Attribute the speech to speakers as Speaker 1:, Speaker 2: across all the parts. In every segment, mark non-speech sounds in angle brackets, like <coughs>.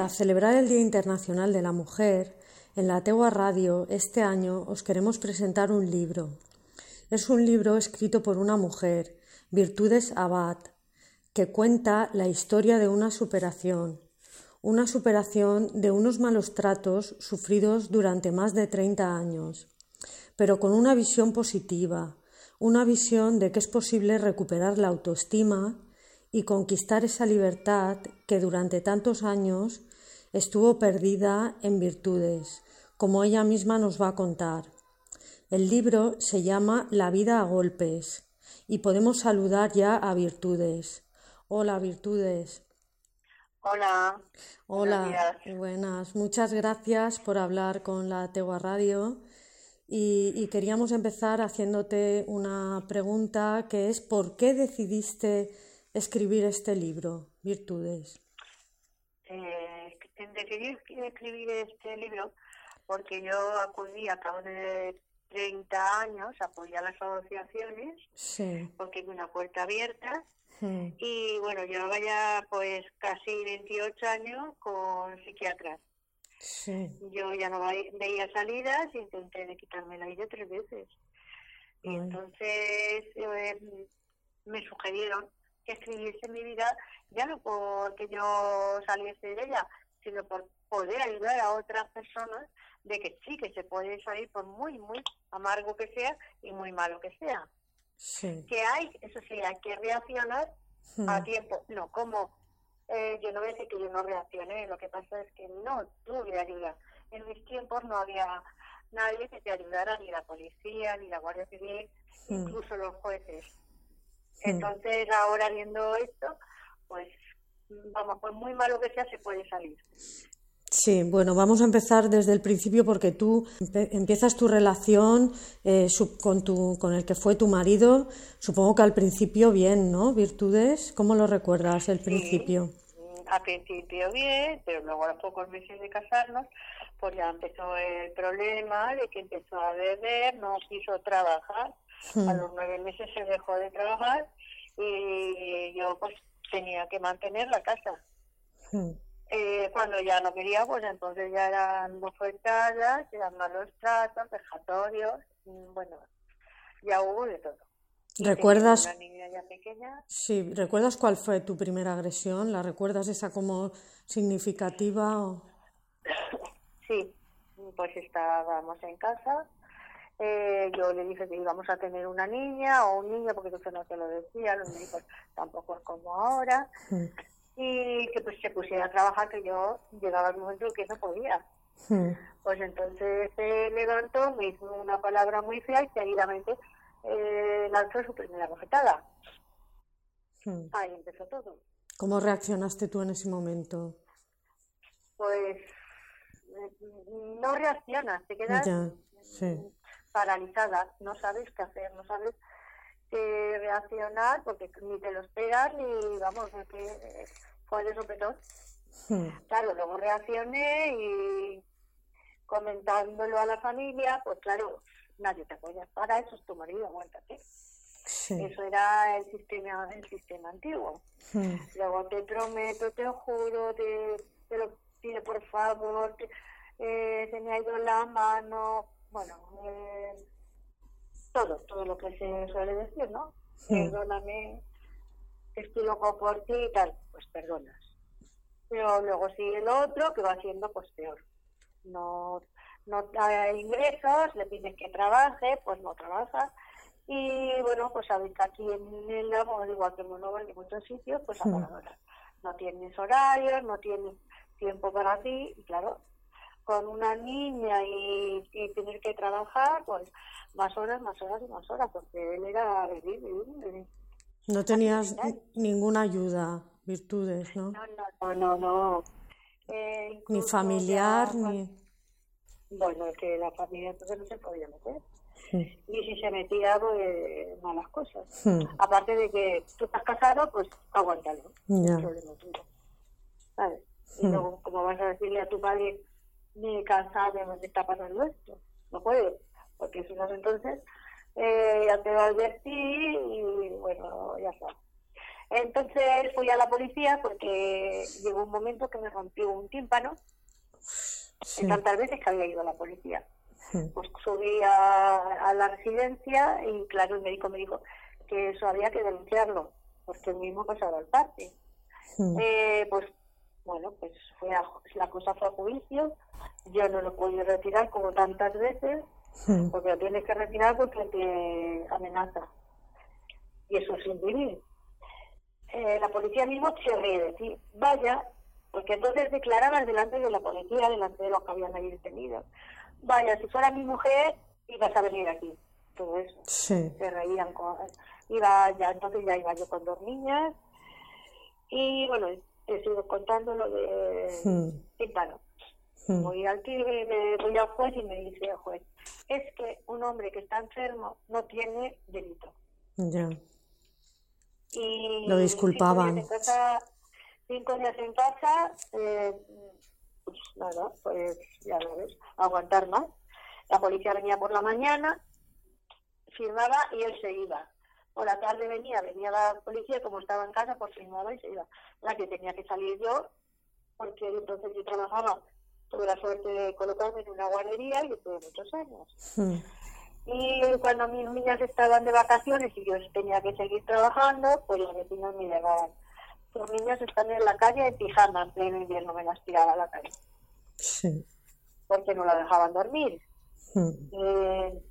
Speaker 1: para celebrar el Día Internacional de la Mujer, en la Tegua Radio este año os queremos presentar un libro. Es un libro escrito por una mujer, Virtudes Abad, que cuenta la historia de una superación, una superación de unos malos tratos sufridos durante más de 30 años, pero con una visión positiva, una visión de que es posible recuperar la autoestima y conquistar esa libertad que durante tantos años estuvo perdida en virtudes, como ella misma nos va a contar. El libro se llama La vida a golpes y podemos saludar ya a Virtudes. Hola, Virtudes.
Speaker 2: Hola.
Speaker 1: Hola, buenas. Muchas gracias por hablar con la Tegua Radio. Y, queríamos empezar haciéndote una pregunta que es ¿por qué decidiste escribir este libro, Virtudes?
Speaker 2: Eh, decidí escribir este libro porque yo acudí a cabo de 30 años apoyé a las asociaciones porque hay una puerta abierta. Y bueno, llevaba ya pues casi 28 años con psiquiatras. Yo ya no veía salidas y intenté de quitarme la vida tres veces. Y entonces eh, me sugirieron que escribiese mi vida ya no porque yo saliese de ella, sino por poder ayudar a otras personas de que sí, que se puede salir por muy, muy amargo que sea y muy malo que sea. Que hay, eso sí, hay que reaccionar a hmm. tiempo. No, como eh, yo no voy a decir que yo no reaccioné, lo que pasa es que no tuve ayuda. En mis tiempos no había nadie que te ayudara, ni la policía, ni la Guardia Civil, hmm. incluso los jueces. Hmm. Entonces, ahora viendo esto, pues vamos, pues muy malo que sea, se puede salir.
Speaker 1: Sí, bueno, vamos a empezar desde el principio porque tú empiezas tu relación eh, con, tu, con el que fue tu marido, supongo que al principio bien, ¿no? Virtudes, ¿cómo lo recuerdas el principio?
Speaker 2: Sí, al principio bien, pero luego a los pocos meses de casarnos, pues ya empezó el problema de que empezó a beber, no quiso trabajar, hmm. a los nueve meses se dejó de trabajar y yo pues tenía que mantener la casa. Hmm. Eh, cuando ya no quería, pues entonces ya eran bofetadas, eran malos tratos, vejatorios, bueno, ya hubo de todo.
Speaker 1: ¿Recuerdas?
Speaker 2: Una niña ya pequeña.
Speaker 1: Sí, ¿recuerdas cuál fue tu primera agresión? ¿La recuerdas esa como significativa? O... <coughs>
Speaker 2: Sí, pues estábamos en casa. Eh, yo le dije que íbamos a tener una niña o un niño, porque entonces no te lo decía, los médicos tampoco es como ahora. Mm y que pues se pusiera a trabajar, que yo llegaba al momento que no podía. Hmm. Pues entonces se levantó, me hizo una palabra muy fea y seguidamente eh, lanzó su primera bofetada. Hmm. Ahí empezó todo.
Speaker 1: ¿Cómo reaccionaste tú en ese momento?
Speaker 2: Pues no reaccionas, te quedas paralizada, no sabes qué hacer, no sabes qué reaccionar porque ni te lo esperas ni vamos, que fue de sopetón. Claro, luego reaccioné y comentándolo a la familia, pues claro, nadie te apoya. Para eso es tu marido, aguántate. Eso era el sistema, el sistema antiguo. Hmm. Luego te prometo, te juro, te, te lo pido por favor, eh, se me ha ido la mano, bueno, eh, todo, todo lo que se suele decir, ¿no? Perdóname, estoy loco por ti y tal, pues perdonas. Pero luego sigue el otro que va siendo pues peor. No, no hay ingresos, le pides que trabaje, pues no trabaja. Y bueno, pues que aquí en el lago, igual que en Monóvar y en muchos sitios, pues hmm. no tienes horarios, no tienes tiempo para ti, y claro, con una niña y, tener que trabajar, pues más horas, más horas y más horas, porque él era vivir, vivir,
Speaker 1: no tenías ninguna ayuda, virtudes, ¿no?
Speaker 2: No, no, no, no.
Speaker 1: Eh, ni familiar, ni...
Speaker 2: Bueno, es que la familia entonces no se podía meter. Y si se metía, pues malas cosas. Aparte de que tú estás casado, pues aguántalo. Ya. ¿Sabes? Y luego, como vas a decirle a tu padre, me cansado de dónde está pasando esto? No puedes, porque si no, entonces eh, ya te va a advertir y bueno, ya está. Entonces fui a la policía porque llegó un momento que me rompió un tímpano. Tantas veces que había ido a la policía. Pues subí a, la residencia y claro, el médico me dijo que eso había que denunciarlo, porque el mismo pasaba al parque. Eh, pues bueno, pues fue la cosa fue a juicio, yo no lo pude retirar como tantas veces, porque lo tienes que retirar porque te amenaza. Y eso es vivir. Eh, la policía mismo se ríe de ti. Vaya, porque entonces declarabas delante de la policía, delante de los que habían ahí detenidos. Vaya, si fuera mi mujer, ibas a venir aquí. Todo eso. Se reían. Con, iba ya, entonces ya iba yo con dos niñas. Y bueno, te sigo contando lo de hmm. Voy al tigre, me voy al juez y me dice el juez, es que un hombre que está enfermo no tiene delito.
Speaker 1: Ya. Y lo disculpaban.
Speaker 2: Cinco días en casa, eh, pues nada, pues ya lo ves, aguantar más. La policía venía por la mañana, firmaba y él se iba. Por la tarde venía, venía la policía, como estaba en casa, pues firmaba y se iba. La que tenía que salir yo, porque entonces yo trabajaba, tuve la suerte de colocarme en una guardería y tuve muchos años. Hmm. Y cuando mis niñas estaban de vacaciones y yo tenía que seguir trabajando, pues los vecinos me llevaban. Los niños están en la calle en pijama, en pleno invierno me las tiraba a la calle. Sí. Porque no la dejaban dormir. Hmm. Eh,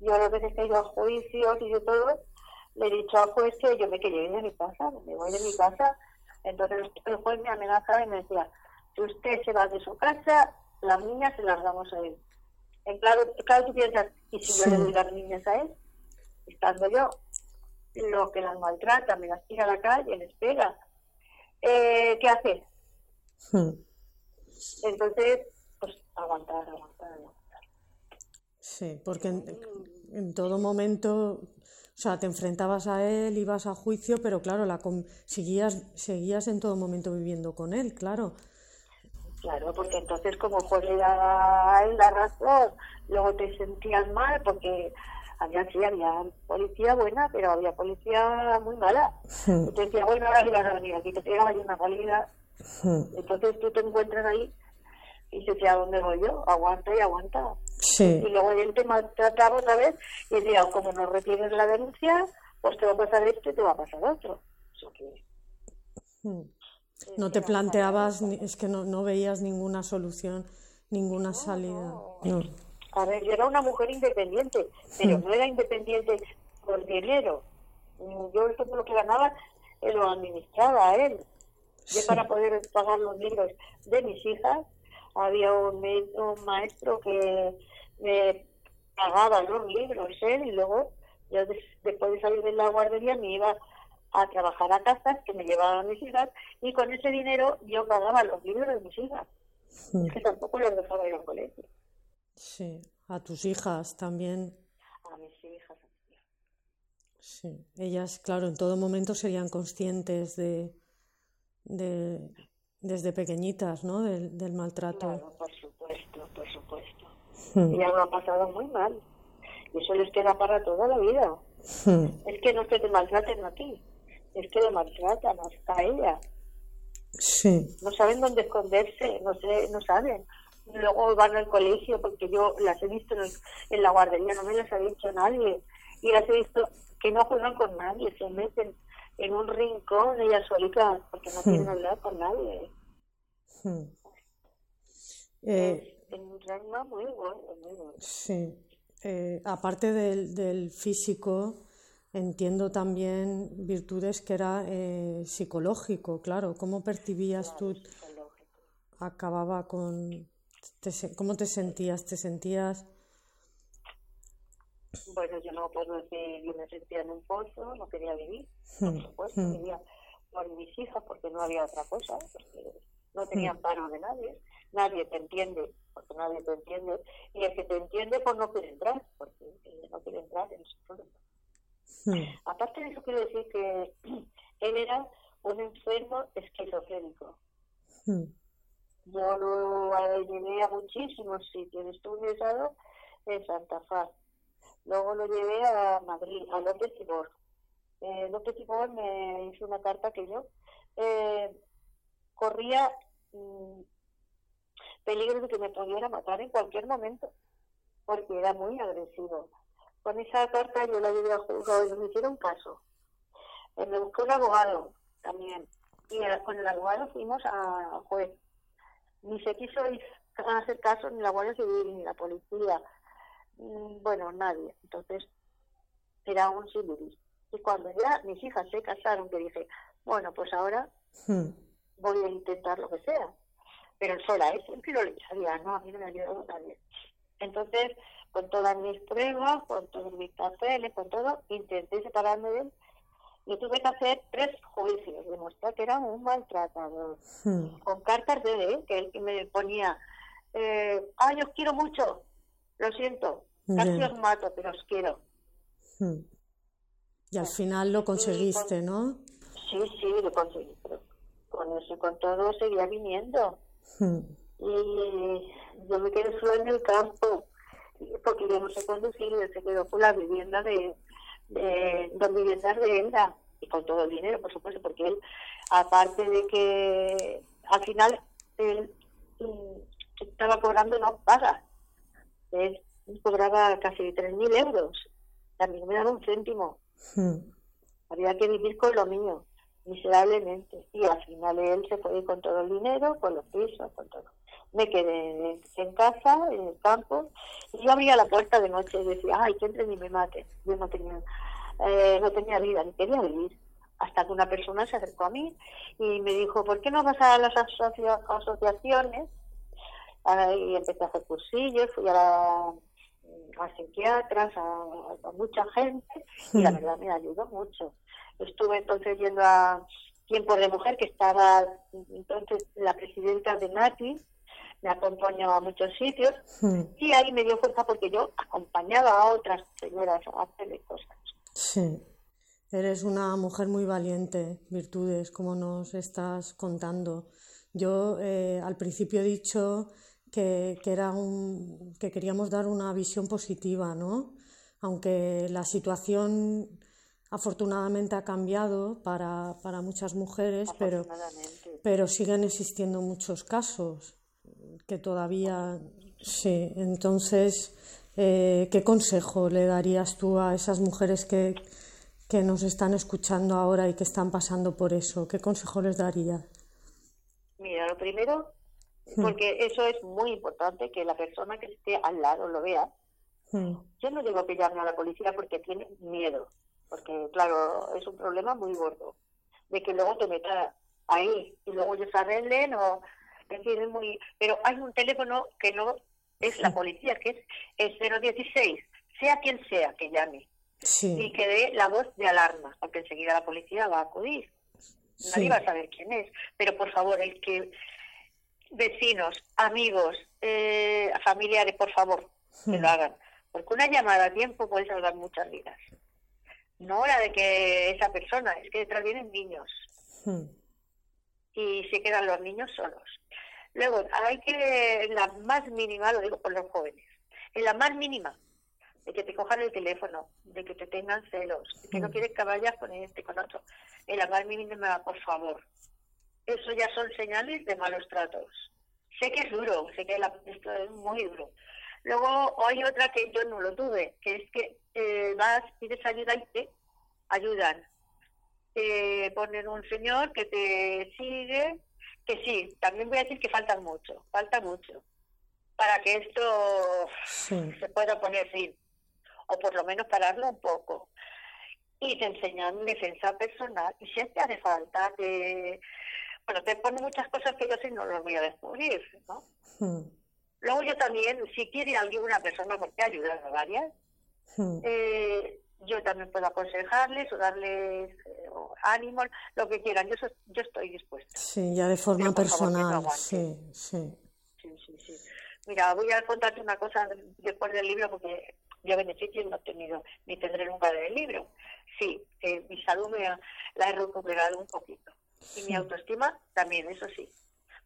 Speaker 2: yo las veces que he ido a juicios y de todo, le he dicho al juez que yo me quería ir de mi casa, me voy de mi casa. Entonces el juez me amenazaba y me decía, si usted se va de su casa, las niñas se las damos a él. En claro, claro, tú piensas, ¿y si yo le doy las niñas a él? Estando yo, lo que las maltrata, me las tira a la calle, les pega. Eh, ¿Qué hace? Hmm. Entonces, pues aguantar, aguantar, aguantar.
Speaker 1: Sí, porque en, todo momento, o sea, te enfrentabas a él, ibas a juicio, pero claro, la seguías, seguías en todo momento viviendo con él, claro.
Speaker 2: Claro, porque entonces como juez le daba la razón, luego te sentías mal porque había, sí, había policía buena, pero había policía muy mala. Y <laughs> te decía, bueno, ahora ibas a venir aquí, te pegaba una calidad. <laughs> Entonces tú te encuentras ahí y dices, ¿a dónde voy yo? Aguanta y aguanta. Sí. Y luego él te maltrataba otra vez y decía, como no retienes la denuncia, pues te va a pasar esto y te va a pasar otro. Eso que...
Speaker 1: No te planteabas, es que no, no veías ninguna solución, ninguna salida. No.
Speaker 2: A ver, yo era una mujer independiente, pero no era independiente por dinero. Yo todo lo que ganaba eh, lo administraba a él. Yo para poder pagar los libros de mis hijas, había un, un maestro que me pagaba los libros él y luego yo después de salir de la guardería me iba a trabajar a casas que me llevaban a mis hijas y con ese dinero yo pagaba los libros de mis hijas. Es que tampoco los dejaba ir al colegio.
Speaker 1: Sí, a tus hijas también.
Speaker 2: A mis hijas.
Speaker 1: Sí, ellas, claro, en todo momento serían conscientes de, de desde pequeñitas, ¿no? Del, del maltrato.
Speaker 2: Claro, por supuesto, por supuesto. Hmm. Y ya lo ha pasado muy mal. Y eso les queda para toda la vida. Hmm. Es que no que te maltraten a ti es que lo maltratan hasta ella. Sí. No saben dónde esconderse, no sé, no saben. Luego van al colegio, porque yo las he visto en, la guardería, no me las ha dicho nadie. Y las he visto que no juegan con nadie, se meten en un rincón ellas solitas, porque no quieren hmm. hablar con nadie. Hmm. Eh, es un drama muy bueno, muy bueno.
Speaker 1: Sí. Eh, aparte del, del físico, Entiendo también virtudes que era eh, psicológico, claro. ¿Cómo percibías tú? Acababa con... ¿Cómo te sentías? ¿Te sentías...?
Speaker 2: Bueno, yo no puedo decir, yo me sentía en un pozo, no quería vivir, por hmm, supuesto, hmm. vivía por mis hijas porque no había otra cosa, porque no tenía hmm. paro de nadie, nadie te entiende, porque nadie te entiende, y el que te entiende pues no quiere entrar, porque no quiere entrar en su problema. Hmm. Aparte de eso, quiero decir que <clears throat> él era un enfermo esquizofrénico. Hmm. Yo lo llevé a muchísimos sitios. Estuve ingresado en Santa Fe. Luego lo llevé a Madrid, a López Tibor. Eh, López me hizo una carta que yo eh, corría peligro de que me pudiera matar en cualquier momento, porque era muy agresivo. Con esa carta yo la llevé a juzgado y me hicieron caso. Eh, me buscó un abogado también, y con el abogado fuimos a juez. Ni se quiso hacer caso ni la Guardia Civil ni la policía, bueno, nadie. Entonces, era un civil. Y cuando ya mis hijas se casaron, que dije, bueno, pues ahora hmm. voy a intentar lo que sea. Pero sola, ¿eh? siempre lo sabía, no, a mí no me ayudó nadie. Entonces, con todas mis pruebas, con todos mis papeles, con todo, intenté separarme de él. Y tuve que hacer tres juicios, demostrar que era un maltratador. Hmm. Con cartas de él, que él me ponía, eh, ay, os quiero mucho, lo siento, casi os mato, pero os quiero.
Speaker 1: Hmm. Y al final lo conseguiste, ¿no?
Speaker 2: Sí, sí, lo conseguí. con eso, con todo, seguía viniendo. Hmm. Y yo me quedé solo en el campo, porque yo no sé conducir, y él se quedó con la vivienda de, de dos viviendas de él, y con todo el dinero, por supuesto, porque él, aparte de que al final él mm, estaba cobrando no paga, él cobraba casi 3.000 euros, también me daba un céntimo. Hmm. Había que vivir con lo mío, miserablemente. Y al final él se fue con todo el dinero, con los pisos, con todo. Me quedé en casa, en el campo, y yo abría la puerta de noche y decía, ay, que entre y me mate. Yo no tenía, eh, no tenía vida, ni quería vivir. Hasta que una persona se acercó a mí y me dijo, ¿por qué no vas a las asociaciones? y empecé a hacer cursillos, fui a la a psiquiatras, a, mucha gente, y la verdad me ayudó mucho. Estuve entonces yendo a Tiempo de Mujer, que estaba entonces la presidenta de Nati, me acompañó a muchos sitios, y ahí me dio fuerza porque yo acompañaba a otras señoras a hacer cosas.
Speaker 1: Sí. Eres una mujer muy valiente, virtudes, como nos estás contando. Yo eh, al principio he dicho que, era un, que queríamos dar una visión positiva, ¿no? Aunque la situación afortunadamente ha cambiado para, para muchas mujeres, pero, pero siguen existiendo muchos casos que todavía sí. Entonces, eh, ¿qué consejo le darías tú a esas mujeres que, que nos están escuchando ahora y que están pasando por eso? ¿Qué consejo les darías?
Speaker 2: Mira, lo primero. Porque eso es muy importante que la persona que esté al lado lo vea. Hmm. Yo no digo que llame a la policía porque tiene miedo, porque claro, es un problema muy gordo, de que luego te meta ahí y luego ellos arreglen o es muy pero hay un teléfono que no es la policía, que es el 016, sea quien sea que llame. Y que dé la voz de alarma, porque enseguida la policía va a acudir. Nadie va a saber quién es. Pero por favor, el que vecinos, amigos, eh, familiares, por favor, que lo hmm. hagan. Porque una llamada a tiempo puede salvar muchas vidas. No la de que esa persona, es que detrás vienen niños. Hmm. Y se quedan los niños solos. Luego, hay que, en la más mínima, lo digo por los jóvenes, en la más mínima, de que te cojan el teléfono, de que te tengan celos, de que no hmm. quieres que vayas con este, con otro. En la más mínima, por favor, eso ya son señales de malos tratos. Sé que es duro, sé que la, esto es muy duro. Luego hay otra que yo no lo tuve, que es que eh, vas, pides ayuda y te ayudan. Te ponen un señor que te sigue, que sí, también voy a decir que falta mucho, falta mucho, para que esto se pueda poner fin, o por lo menos pararlo un poco. Y te enseñan defensa personal, y si te hace falta, que bueno, te pone muchas cosas que yo sí no las voy a descubrir, ¿no? Hmm. Luego yo también, si quiere alguien, una persona, porque ayudar a varias, hmm. eh, yo también puedo aconsejarles o darles eh, ánimo, lo que quieran. Yo, yo estoy dispuesta.
Speaker 1: Sí, ya de forma personal. sí, sí.
Speaker 2: Sí, sí, sí. Mira, voy a contarte una cosa después del libro porque yo beneficio no he tenido ni tendré nunca del libro. Sí, eh, mi salud me la he recuperado un poquito. Y mi autoestima también, eso sí,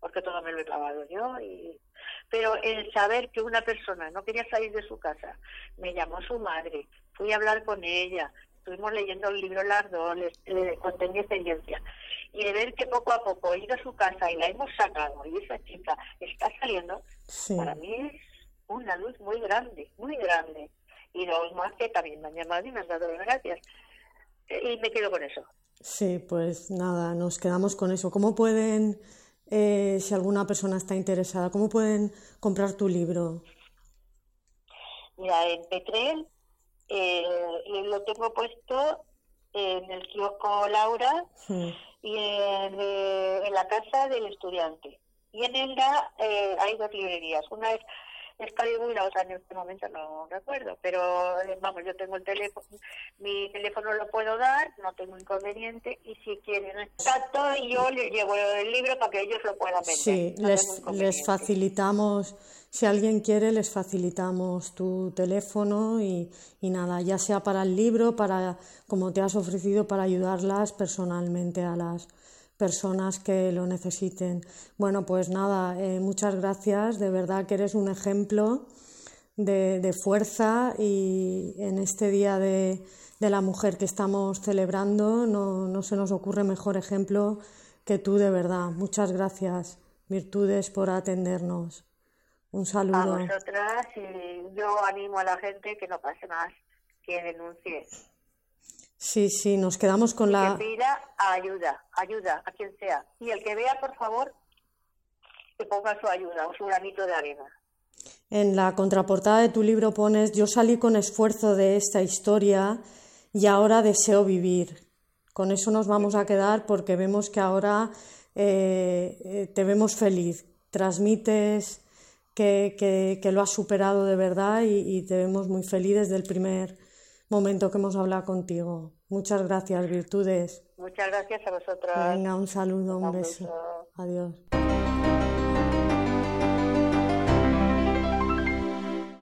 Speaker 2: porque todo me lo he clavado yo. Y... Pero el saber que una persona no quería salir de su casa, me llamó su madre, fui a hablar con ella, estuvimos leyendo el libro Lardo, les, le conté mi experiencia, y de ver que poco a poco he ido a su casa y la hemos sacado, y esa chica está saliendo, para mí es una luz muy grande, muy grande. Y los más que también me han llamado y me han dado las gracias. Y me quedo con eso.
Speaker 1: Sí, pues nada, nos quedamos con eso. ¿Cómo pueden, eh, si alguna persona está interesada, cómo pueden comprar tu libro?
Speaker 2: Mira, en Petrel eh, lo tengo puesto en el kiosco Laura y en, la casa del estudiante. Y en Elda eh, hay dos librerías. Una es Excalibur, la otra en este momento no recuerdo, pero eh, vamos, yo tengo el teléfono, mi teléfono lo puedo dar, no tengo inconveniente, y si quieren exacto, yo les llevo el libro para que ellos lo puedan vender.
Speaker 1: Sí, les, les facilitamos, si alguien quiere, les facilitamos tu teléfono y, y nada, ya sea para el libro, para, como te has ofrecido, para ayudarlas personalmente a las personas que lo necesiten. Bueno, pues nada, eh, muchas gracias, de verdad que eres un ejemplo de, fuerza y en este Día de, la Mujer que estamos celebrando no, no, se nos ocurre mejor ejemplo que tú, de verdad. Muchas gracias, Virtudes, por atendernos. Un saludo. A
Speaker 2: vosotras y yo animo a la gente que no pase más, que denuncie.
Speaker 1: Sí, sí, nos quedamos con la...
Speaker 2: Que pida ayuda, ayuda a quien sea. Y el que vea, por favor, que ponga su ayuda o su granito de arena.
Speaker 1: En la contraportada de tu libro pones, yo salí con esfuerzo de esta historia y ahora deseo vivir. Con eso nos vamos a quedar porque vemos que ahora eh, eh, te vemos feliz, transmites que, que, lo has superado de verdad y, y te vemos muy feliz desde el primer momento que hemos hablado contigo. Muchas gracias, Virtudes.
Speaker 2: Muchas gracias a vosotros.
Speaker 1: Venga, un saludo, un, beso. Adiós.